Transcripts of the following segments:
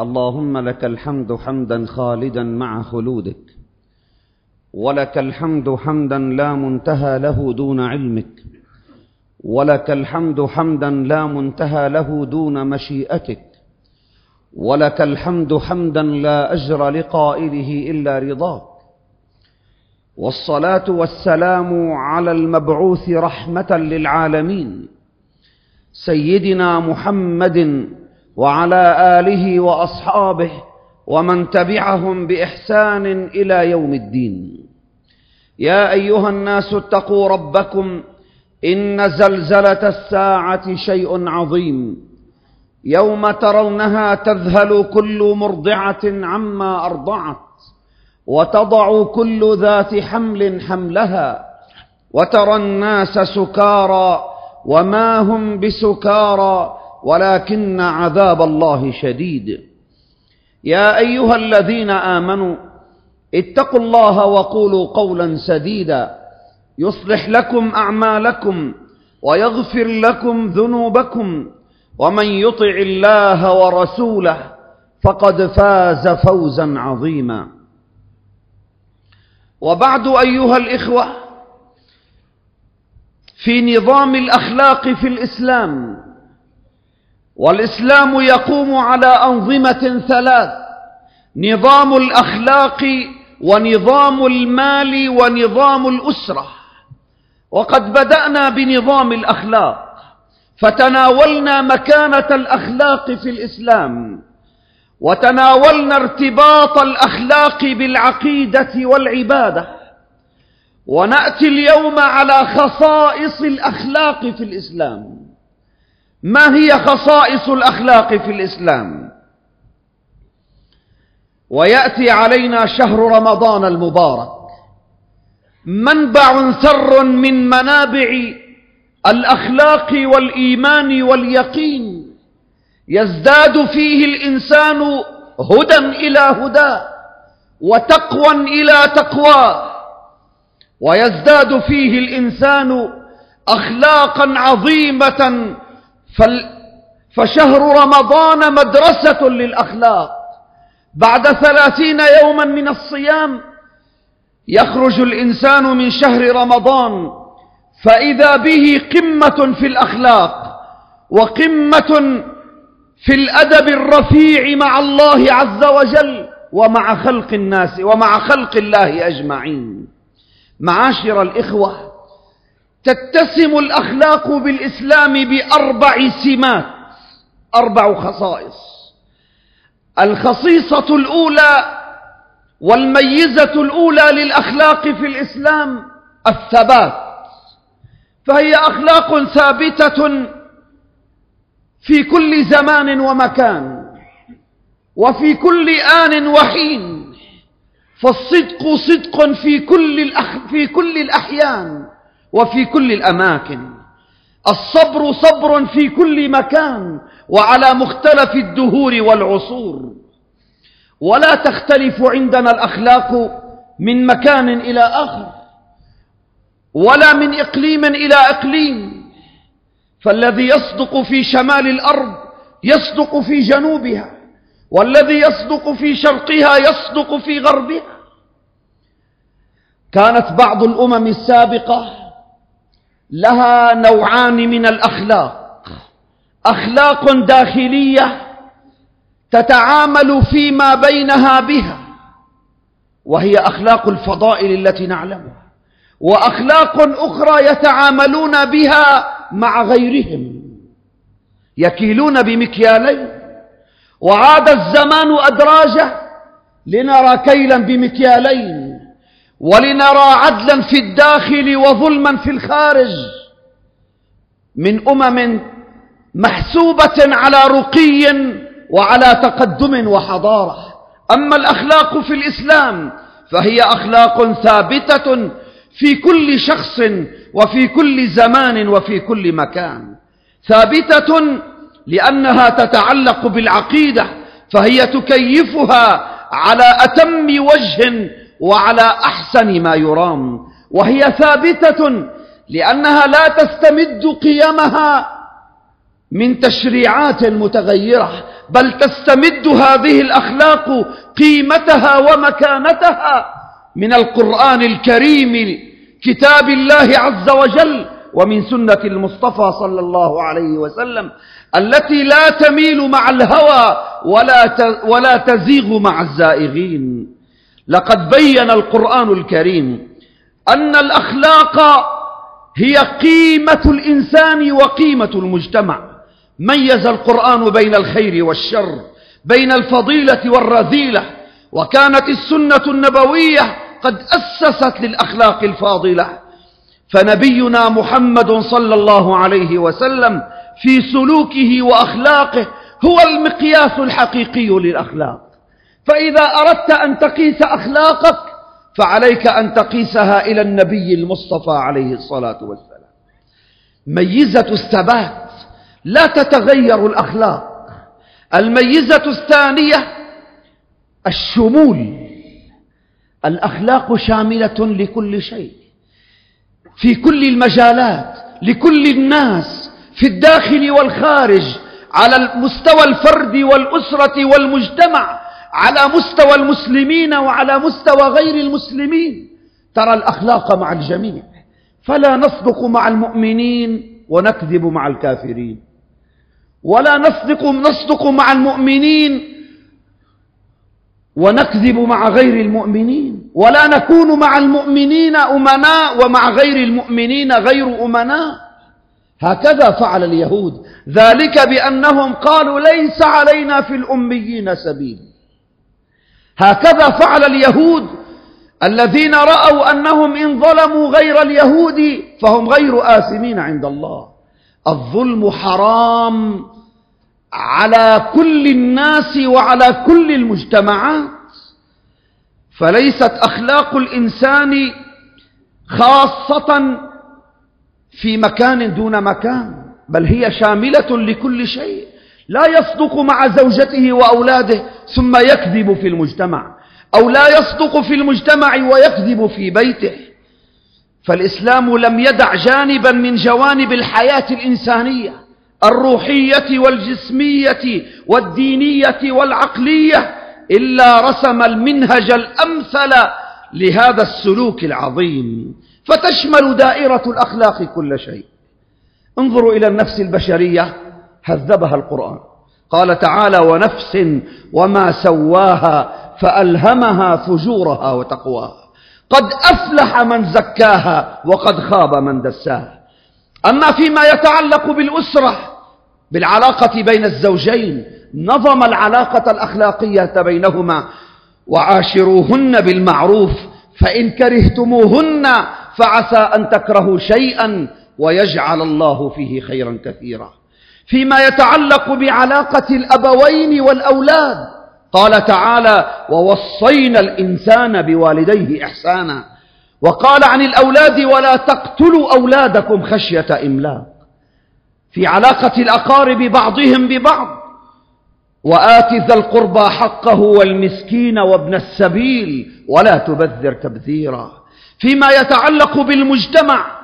اللهم لك الحمد حمدا خالدا مع خلودك ولك الحمد حمدا لا منتهى له دون علمك ولك الحمد حمدا لا منتهى له دون مشيئتك ولك الحمد حمدا لا أجر لقائله إلا رضاك. والصلاة والسلام على المبعوث رحمة للعالمين سيدنا محمد وعلى آله وأصحابه ومن تبعهم بإحسان إلى يوم الدين. يا أيها الناس اتقوا ربكم إن زلزلة الساعة شيء عظيم. يوم ترونها تذهل كل مرضعة عما أرضعت وتضع كل ذات حمل حملها وترى الناس سكارى وما هم بسكارى ولكن عذاب الله شديد. يا أيها الذين آمنوا اتقوا الله وقولوا قولا سديدا. يصلح لكم أعمالكم ويغفر لكم ذنوبكم. ومن يطع الله ورسوله فقد فاز فوزا عظيما. وبعد أيها الإخوة في نظام الأخلاق في الإسلام والإسلام يقوم على أنظمة ثلاث نظام الأخلاق ونظام المال ونظام الأسرة. وقد بدأنا بنظام الأخلاق فتناولنا مكانة الأخلاق في الإسلام وتناولنا ارتباط الأخلاق بالعقيدة والعبادة. ونأتي اليوم على خصائص الأخلاق في الإسلام. ما هي خصائص الأخلاق في الإسلام؟ ويأتي علينا شهر رمضان المبارك. منبع ثر من منابع الأخلاق والإيمان واليقين. يزداد فيه الإنسان هدى إلى هداه وتقوى إلى تقواه ويزداد فيه الإنسان أخلاقا عظيمة فشهر رمضان مدرسة للأخلاق. بعد ثلاثين يوما من الصيام يخرج الإنسان من شهر رمضان فإذا به قمة في الأخلاق وقمة في الأدب الرفيع مع الله عز وجل ومع خلق الناس ومع خلق الله أجمعين. معاشر الإخوة تتسم الأخلاق بالإسلام بأربع سمات أربع خصائص. الخصيصة الأولى والميزة الأولى للأخلاق في الإسلام الثبات. فهي أخلاق ثابتة في كل زمان ومكان وفي كل آن وحين فالصدق صدق في كل الأح في كل الأحيان. وفي كل الأماكن. الصبر صبر في كل مكان وعلى مختلف الدهور والعصور. ولا تختلف عندنا الأخلاق من مكان إلى آخر ولا من إقليم إلى إقليم. فالذي يصدق في شمال الأرض يصدق في جنوبها والذي يصدق في شرقها يصدق في غربها. كانت بعض الأمم السابقة لها نوعان من الأخلاق. أخلاق داخلية تتعامل فيما بينها بها وهي أخلاق الفضائل التي نعلمها وأخلاق أخرى يتعاملون بها مع غيرهم يكيلون بمكيالين. وعاد الزمان أدراجه لنرى كيلا بمكيالين. ولنرى عدلا في الداخل وظلما في الخارج. من أمم محسوبة على رقي وعلى تقدم وحضارة. أما الأخلاق في الإسلام فهي أخلاق ثابتة في كل شخص وفي كل زمان وفي كل مكان. ثابتة لأنها تتعلق بالعقيدة فهي تكيفها على أتم وجه وعلى أحسن ما يرام. وهي ثابتة لأنها لا تستمد قيمها من تشريعات متغيرة بل تستمد هذه الأخلاق قيمتها ومكانتها من القرآن الكريم كتاب الله عز وجل ومن سنة المصطفى صلى الله عليه وسلم التي لا تميل مع الهوى ولا ولا تزيغ مع الزائغين. لقد بين القرآن الكريم أن الأخلاق هي قيمة الإنسان وقيمة المجتمع. ميز القرآن بين الخير والشر بين الفضيلة والرذيلة وكانت السنة النبوية قد أسست للأخلاق الفاضلة. فنبينا محمد صلى الله عليه وسلم في سلوكه وأخلاقه هو المقياس الحقيقي للأخلاق. فإذا أردت أن تقيس أخلاقك فعليك أن تقيسها إلى النبي المصطفى عليه الصلاة والسلام. ميزة الثبات لا تتغير الأخلاق. الميزة الثانية الشمول. الأخلاق شاملة لكل شيء. في كل المجالات لكل الناس في الداخل والخارج على المستوى الفرد والأسرة والمجتمع. على مستوى المسلمين وعلى مستوى غير المسلمين. ترى الأخلاق مع الجميع. فلا نصدق مع المؤمنين ونكذب مع الكافرين. ولا نصدق نصدق مع المؤمنين ونكذب مع غير المؤمنين. ولا نكون مع المؤمنين أمناء ومع غير المؤمنين غير أمناء هكذا فعل اليهود. ذلك بأنهم قالوا ليس علينا في الأميين سبيل. هكذا فعل اليهود الذين رأوا أنهم إن ظلموا غير اليهود فهم غير آثمين عند الله. الظلم حرام على كل الناس وعلى كل المجتمعات. فليست أخلاق الإنسان خاصة في مكان دون مكان بل هي شاملة لكل شيء. لا يصدق مع زوجته وأولاده ثم يكذب في المجتمع أو لا يصدق في المجتمع ويكذب في بيته. فالإسلام لم يدع جانبا من جوانب الحياة الإنسانية الروحية والجسمية والدينية والعقلية إلا رسم المنهج الأمثل لهذا السلوك العظيم. فتشمل دائرة الأخلاق كل شيء. انظروا إلى النفس البشرية هذبها القرآن. قال تعالى ونفس وما سواها فألهمها فجورها وتقواها. قد أفلح من زكاها وقد خاب من دساها. أما فيما يتعلق بالأسرة بالعلاقة بين الزوجين نظم العلاقة الأخلاقية بينهما وعاشروهن بالمعروف فإن كرهتموهن فعسى أن تكرهوا شيئا ويجعل الله فيه خيرا كثيرا. فيما يتعلق بعلاقة الأبوين والأولاد. قال تعالى ووصينا الإنسان بوالديه إحسانا وقال عن الأولاد ولا تقتلوا أولادكم خشية إملاق في علاقة الأقارب بعضهم ببعض وآت ذا القربى حقه والمسكين وابن السبيل ولا تبذر تبذيرا فيما يتعلق بالمجتمع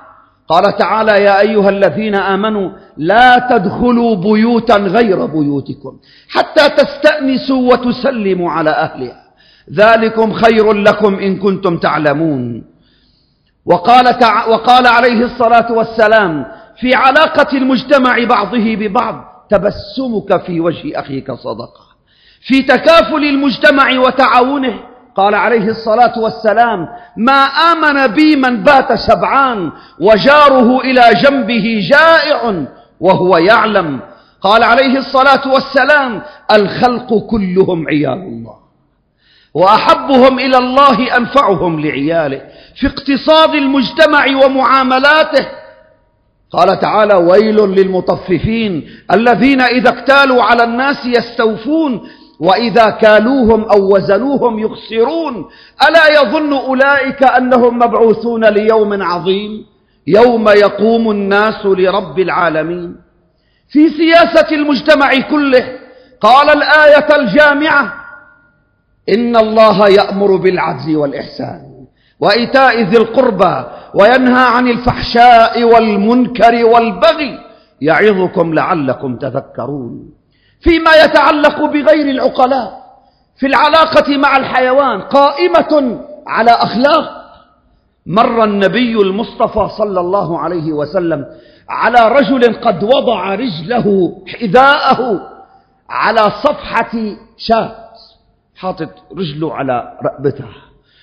قال تعالى يا أيها الذين آمنوا لا تدخلوا بيوتا غير بيوتكم حتى تستأنسوا وتسلموا على أهلها. ذلكم خير لكم إن كنتم تعلمون. وقال, تع... وقال عليه الصلاة والسلام في علاقة المجتمع بعضه ببعض تبسمك في وجه أخيك صدقة. في تكافل المجتمع وتعاونه قال عليه الصلاة والسلام ما آمن بي من بات شبعان وجاره إلى جنبه جائع وهو يعلم. قال عليه الصلاة والسلام الخلق كلهم عيال الله وأحبهم إلى الله أنفعهم لعياله في اقتصاد المجتمع ومعاملاته. قال تعالى ويل للمطففين الذين إذا اكتالوا على الناس يستوفون وإذا كالوهم أو وزنوهم يخسرون ألا يظن أولئك أنهم مبعوثون ليوم عظيم؟ يوم يقوم الناس لرب العالمين. في سياسة المجتمع كله قال الآية الجامعة إن الله يأمر بالعدل والإحسان وإيتاء ذي القربى وينهى عن الفحشاء والمنكر والبغي. يعظكم لعلكم تذكرون. فيما يتعلق بغير العقلاء في العلاقة مع الحيوان قائمة على أخلاق. مر النبي المصطفى صلى الله عليه وسلم على رجل قد وضع رجله حذاءه على صفحة شاة حاطط رجله على رقبته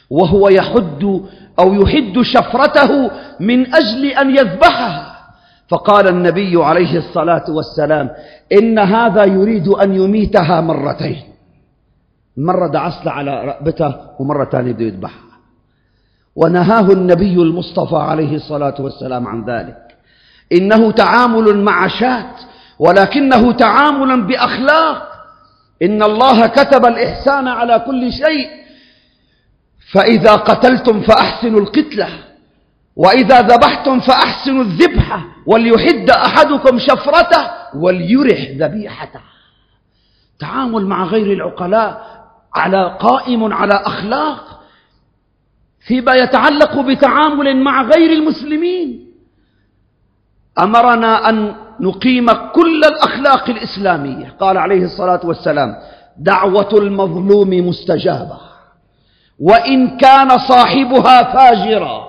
وهو يحد أو يحد شفرته من أجل أن يذبحها. فقال النبي عليه الصلاة والسلام إن هذا يريد أن يميتها مرتين. مرة دعسل على رقبته ومرة ثانية بده يذبحها. ونهاه النبي المصطفى عليه الصلاة والسلام عن ذلك. إنه تعامل مع شاة ولكنه تعامل بأخلاق. إن الله كتب الإحسان على كل شيء. فإذا قتلتم فأحسنوا القتلة. وإذا ذبحتم فأحسنوا الذبحة وليحد أحدكم شفرته وليرح ذبيحته. تعامل مع غير العقلاء على قائم على أخلاق فيما يتعلق بتعامل مع غير المسلمين. أمرنا أن نقيم كل الأخلاق الإسلامية. قال عليه الصلاة والسلام دعوة المظلوم مستجابة وإن كان صاحبها فاجرا.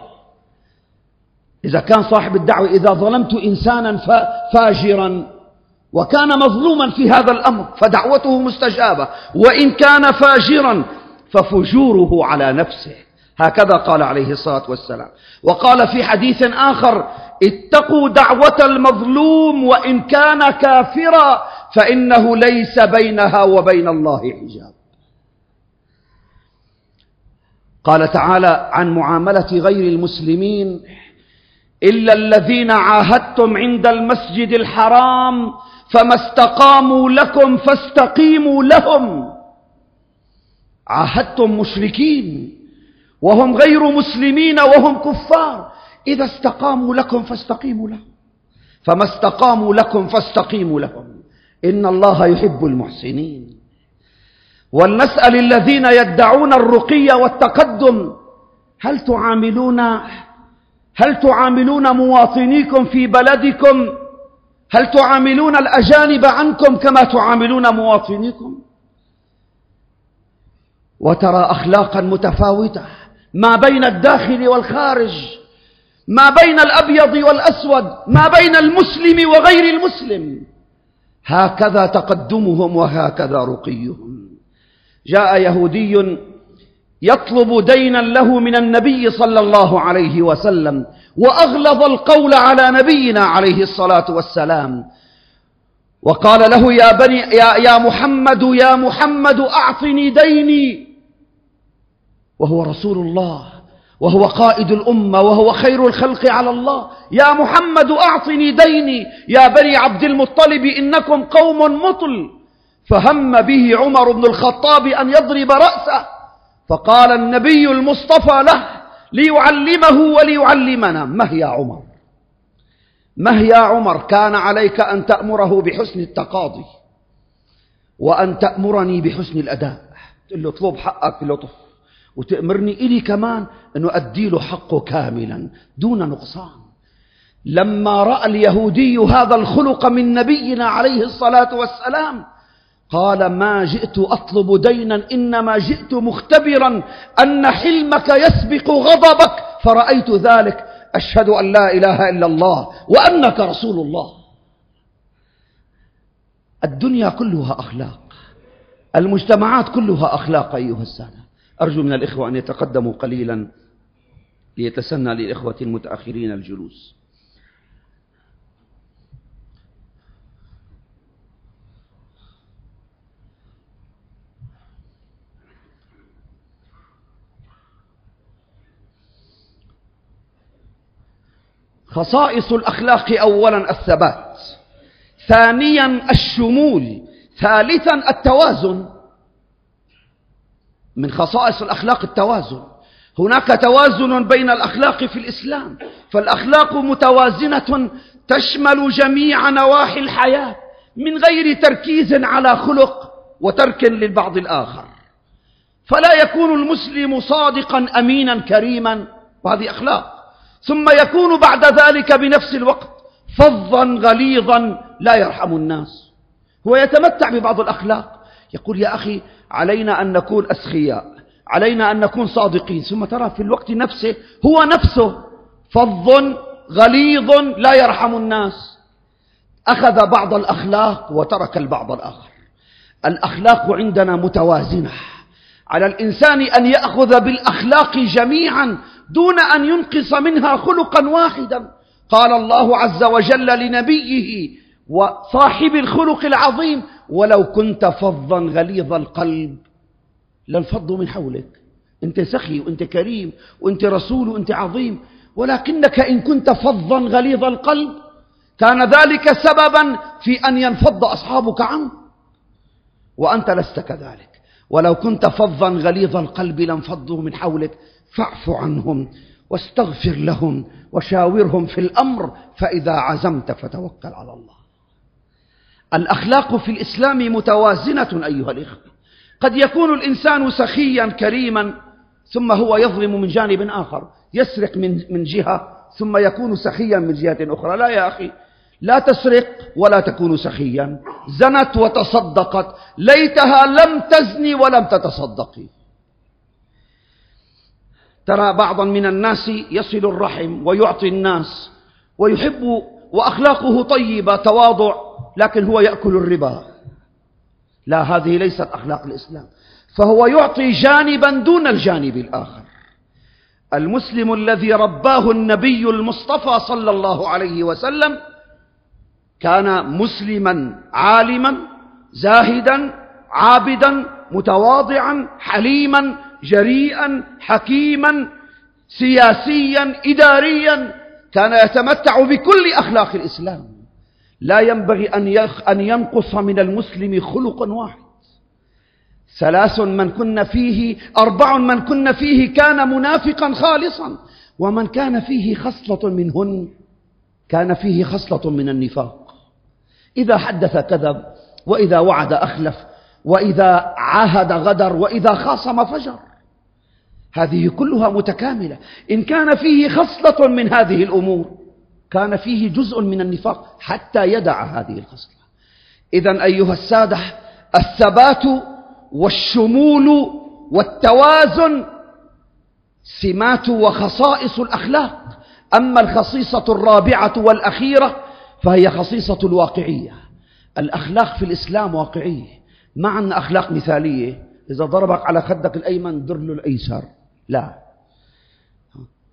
إذا كان صاحب الدعوة إذا ظلمت إنسانا فاجرا وكان مظلوما في هذا الأمر فدعوته مستجابة. وإن كان فاجرا ففجوره على نفسه. هكذا قال عليه الصلاة والسلام. وقال في حديث آخر اتقوا دعوة المظلوم وإن كان كافرا فإنه ليس بينها وبين الله حجاب. قال تعالى عن معاملة غير المسلمين إلا الذين عاهدتم عند المسجد الحرام فما استقاموا لكم فاستقيموا لهم. عاهدتم مشركين وهم غير مسلمين وهم كفار. إذا استقاموا لكم فاستقيموا لهم. فما استقاموا لكم فاستقيموا لهم. إن الله يحب المحسنين. ولنسأل الذين يدعون الرقي والتقدم هل تعاملون هل تعاملون مواطنيكم في بلدكم؟ هل تعاملون الأجانب عنكم كما تعاملون مواطنيكم؟ وترى أخلاقا متفاوتة ما بين الداخل والخارج ما بين الأبيض والأسود ما بين المسلم وغير المسلم. هكذا تقدمهم وهكذا رقيهم. جاء يهودي يطلب دينا له من النبي صلى الله عليه وسلم وأغلظ القول على نبينا عليه الصلاة والسلام. وقال له يا بني يا, يا محمد يا محمد أعطني ديني. وهو رسول الله وهو قائد الأمة وهو خير الخلق على الله. يا محمد أعطني ديني. يا بني عبد المطلب إنكم قوم مطل. فهم به عمر بن الخطاب أن يضرب رأسه. فقال النبي المصطفى له ليعلمه وليعلمنا. مه يا عمر؟ مه يا عمر؟ كان عليك أن تأمره بحسن التقاضي وأن تأمرني بحسن الأداء. تقول له اطلب حقك بلطف وتأمرني إلي كمان أنه أدي له حقه كاملا دون نقصان. لما رأى اليهودي هذا الخلق من نبينا عليه الصلاة والسلام قال ما جئت أطلب دينا إنما جئت مختبرا أن حلمك يسبق غضبك فرأيت ذلك أشهد أن لا إله إلا الله وأنك رسول الله الدنيا كلها أخلاق المجتمعات كلها أخلاق أيها السادة أرجو من الإخوة أن يتقدموا قليلا ليتسنى للإخوة المتأخرين الجلوس خصائص الأخلاق أولا الثبات. ثانيا الشمول. ثالثا التوازن. من خصائص الأخلاق التوازن. هناك توازن بين الأخلاق في الإسلام. فالأخلاق متوازنة تشمل جميع نواحي الحياة من غير تركيز على خلق وترك للبعض الآخر. فلا يكون المسلم صادقا أمينا كريما. وهذه أخلاق. ثم يكون بعد ذلك بنفس الوقت فظا غليظا لا يرحم الناس. هو يتمتع ببعض الأخلاق. يقول يا أخي علينا أن نكون أسخياء علينا أن نكون صادقين. ثم ترى في الوقت نفسه هو نفسه فظ غليظ لا يرحم الناس. أخذ بعض الأخلاق وترك البعض الآخر. الأخلاق عندنا متوازنة. على الإنسان أن يأخذ بالأخلاق جميعا دون أن ينقص منها خلقا واحدا. قال الله عز وجل لنبيه وصاحب الخلق العظيم ولو كنت فظا غليظ القلب لانفضوا من حولك. أنت سخي وأنت كريم وأنت رسول وأنت عظيم ولكنك إن كنت فظا غليظ القلب كان ذلك سببا في أن ينفض أصحابك عنك وأنت لست كذلك. ولو كنت فظا غليظ القلب لانفضوا من حولك فاعف عنهم واستغفر لهم وشاورهم في الأمر فإذا عزمت فتوكل على الله. الأخلاق في الإسلام متوازنة أيها الإخوة. قد يكون الإنسان سخيا كريما ثم هو يظلم من جانب آخر يسرق من, من جهة ثم يكون سخيا من جهة أخرى. لا يا أخي لا تسرق ولا تكون سخيا. زنت وتصدقت. ليتها لم تزني ولم تتصدقي. ترى بعضا من الناس يصل الرحم ويعطي الناس ويحب وأخلاقه طيبة تواضع لكن هو يأكل الربا. لا هذه ليست أخلاق الإسلام. فهو يعطي جانبا دون الجانب الآخر. المسلم الذي رباه النبي المصطفى صلى الله عليه وسلم كان مسلما عالما زاهدا عابدا متواضعا حليما جريئا حكيما سياسيا إداريا. كان يتمتع بكل أخلاق الإسلام. لا ينبغي أن ينقص من المسلم خلق واحد. ثلاث من كن فيه أربع من كن فيه كان منافقا خالصا. ومن كان فيه خصلة منهن كان فيه خصلة من النفاق. إذا حدث كذب وإذا وعد أخلف وإذا عاهد غدر وإذا خاصم فجر. هذه كلها متكاملة. إن كان فيه خصلة من هذه الأمور كان فيه جزء من النفاق حتى يدع هذه الخصلة. إذا أيها السادة الثبات والشمول والتوازن سمات وخصائص الأخلاق. أما الخصيصة الرابعة والأخيرة فهي خصيصة الواقعية. الأخلاق في الإسلام واقعية. ما عندنا أخلاق مثالية. إذا ضربك على خدك الأيمن در له الأيسر. لا.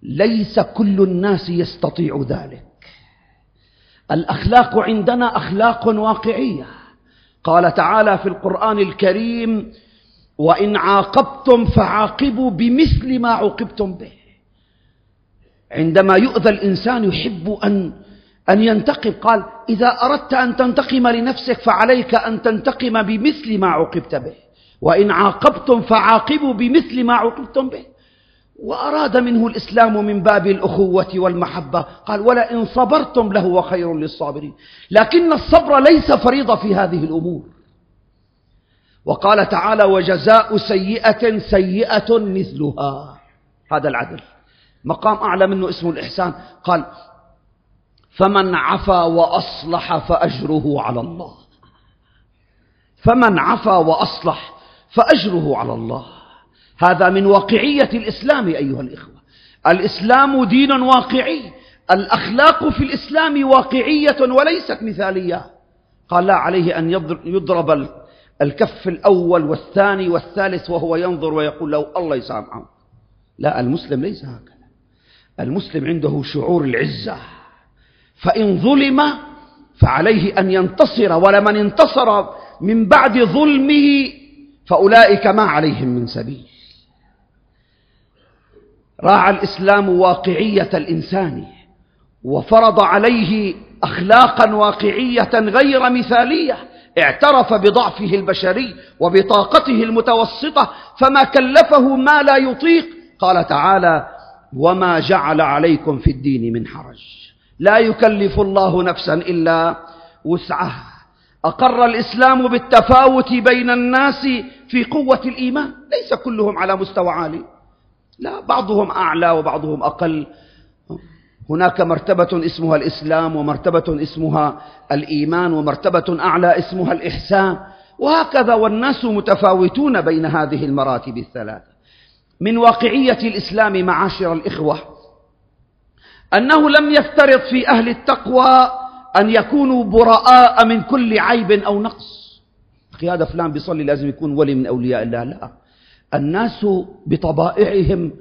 ليس كل الناس يستطيع ذلك. الأخلاق عندنا أخلاق واقعية. قال تعالى في القرآن الكريم وإن عاقبتم فعاقبوا بمثل ما عوقبتم به. عندما يؤذى الإنسان يحب أن أن ينتقم. قال إذا أردت أن تنتقم لنفسك فعليك أن تنتقم بمثل ما عوقبت به. وإن عاقبتم فعاقبوا بمثل ما عوقبتم به. وأراد منه الإسلام من باب الأخوة والمحبة. قال ولئن صبرتم لهو خير للصابرين. لكن الصبر ليس فريضة في هذه الأمور. وقال تعالى وجزاء سيئة سيئة مثلها. هذا العدل. مقام أعلى منه اسمه الإحسان. قال فمن عفا وأصلح فأجره على الله. فمن عفا وأصلح فأجره على الله. هذا من واقعية الإسلام أيها الإخوة. الإسلام دين واقعي. الأخلاق في الإسلام واقعية وليست مثالية. قال لا عليه أن يضرب الكف الأول والثاني والثالث وهو ينظر ويقول لو الله يسامحه لا المسلم ليس هكذا. المسلم عنده شعور العزة. فإن ظلم فعليه أن ينتصر ولمن انتصر من بعد ظلمه فأولئك ما عليهم من سبيل. راعى الإسلام واقعية الإنسان وفرض عليه أخلاقا واقعية غير مثالية اعترف بضعفه البشري وبطاقته المتوسطة فما كلفه ما لا يطيق. قال تعالى وما جعل عليكم في الدين من حرج. لا يكلف الله نفسا إلا وسعها. أقر الإسلام بالتفاوت بين الناس في قوة الإيمان. ليس كلهم على مستوى عالي. لا بعضهم أعلى وبعضهم أقل. هناك مرتبة اسمها الإسلام ومرتبة اسمها الإيمان ومرتبة أعلى اسمها الإحسان. وهكذا والناس متفاوتون بين هذه المراتب الثلاثة. من واقعية الإسلام معاشر الإخوة أنه لم يفترض في أهل التقوى أن يكونوا براء من كل عيب أو نقص. أخي هذا فلان بيصلي لازم يكون ولي من أولياء الله. لا. الناس بطبائعهم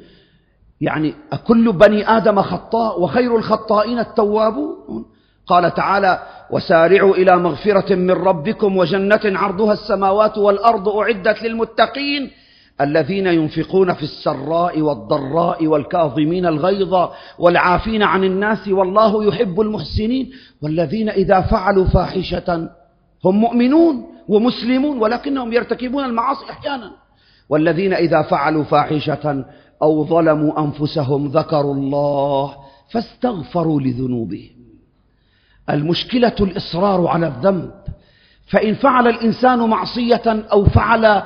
يعني كل بني آدم خطاء وخير الخطائين التوابون؟ قال تعالى وسارعوا إلى مغفرة من ربكم وجنة عرضها السماوات والأرض أعدت للمتقين الذين ينفقون في السراء والضراء والكاظمين الغيظ والعافين عن الناس والله يحب المحسنين والذين إذا فعلوا فاحشة هم مؤمنون ومسلمون ولكنهم يرتكبون المعاصي أحيانا والذين إذا فعلوا فاحشة أو ظلموا أنفسهم ذكروا الله فاستغفروا لذنوبهم. المشكلة الإصرار على الذنب فإن فعل الإنسان معصية أو فعل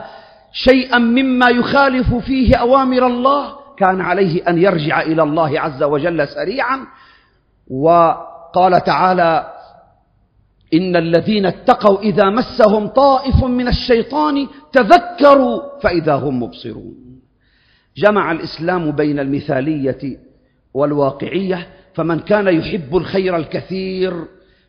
شيئا مما يخالف فيه أوامر الله كان عليه أن يرجع إلى الله عز وجل سريعا. وقال تعالى إن الذين اتقوا إذا مسهم طائف من الشيطان تذكروا فإذا هم مبصرون. جمع الإسلام بين المثالية والواقعية فمن كان يحب الخير الكثير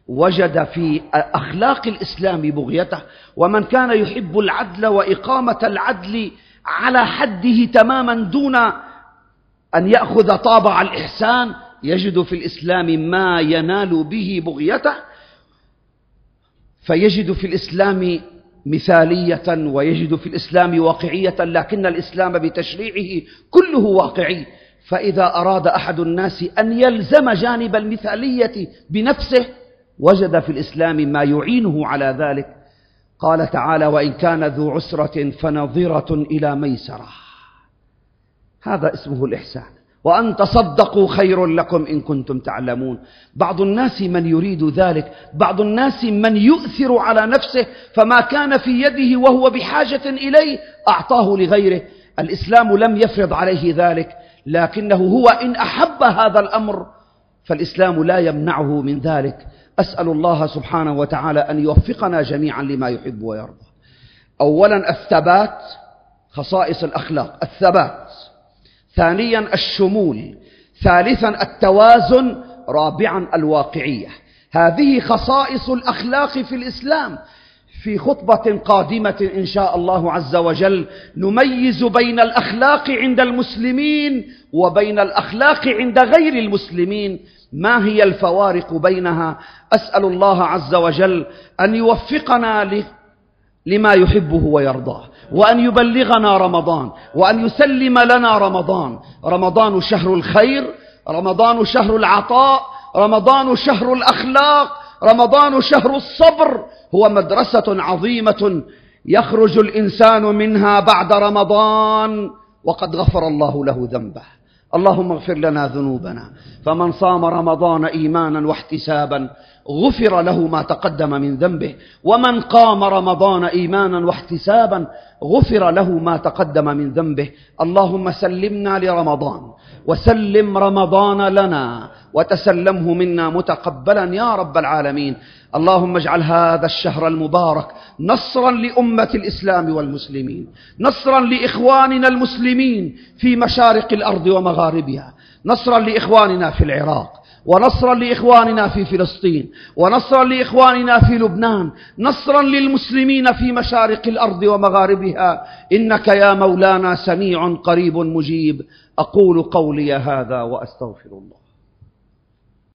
وجد في أخلاق الإسلام بغيته ومن كان يحب العدل وإقامة العدل على حده تماما دون أن يأخذ طابع الإحسان يجد في الإسلام ما ينال به بغيته فيجد في الإسلام مثالية ويجد في الإسلام واقعية لكن الإسلام بتشريعه كله واقعي. فإذا أراد أحد الناس أن يلزم جانب المثالية بنفسه وجد في الإسلام ما يعينه على ذلك. قال تعالى وإن كان ذو عسرة فنظرة إلى ميسرة. هذا اسمه الإحسان. وأن تصدقوا خير لكم إن كنتم تعلمون. بعض الناس من يريد ذلك بعض الناس من يؤثر على نفسه فما كان في يده وهو بحاجة إليه أعطاه لغيره. الإسلام لم يفرض عليه ذلك لكنه هو إن أحب هذا الأمر فالإسلام لا يمنعه من ذلك. أسأل الله سبحانه وتعالى أن يوفقنا جميعا لما يحب ويرضى. أولا الثبات خصائص الأخلاق الثبات. ثانيا الشمول. ثالثا التوازن رابعا الواقعية. هذه خصائص الأخلاق في الإسلام. في خطبة قادمة إن شاء الله عز وجل نميز بين الأخلاق عند المسلمين وبين الأخلاق عند غير المسلمين. ما هي الفوارق بينها؟ أسأل الله عز وجل أن يوفقنا لما يحبه ويرضاه وأن يبلغنا رمضان وأن يسلم لنا رمضان. رمضان شهر الخير رمضان شهر العطاء رمضان شهر الأخلاق رمضان شهر الصبر. هو مدرسة عظيمة يخرج الإنسان منها بعد رمضان وقد غفر الله له ذنبه. اللهم اغفر لنا ذنوبنا. فمن صام رمضان إيمانا واحتسابا غفر له ما تقدم من ذنبه. ومن قام رمضان إيمانا واحتسابا غفر له ما تقدم من ذنبه. اللهم سلمنا لرمضان وسلم رمضان لنا. وتسلمه منا متقبلا يا رب العالمين. اللهم اجعل هذا الشهر المبارك نصرا لأمة الإسلام والمسلمين نصرا لإخواننا المسلمين في مشارق الأرض ومغاربها نصرا لإخواننا في العراق ونصرا لإخواننا في فلسطين ونصرا لإخواننا في لبنان نصرا للمسلمين في مشارق الأرض ومغاربها. إنك يا مولانا سميع قريب مجيب أقول قولي هذا وأستغفر الله.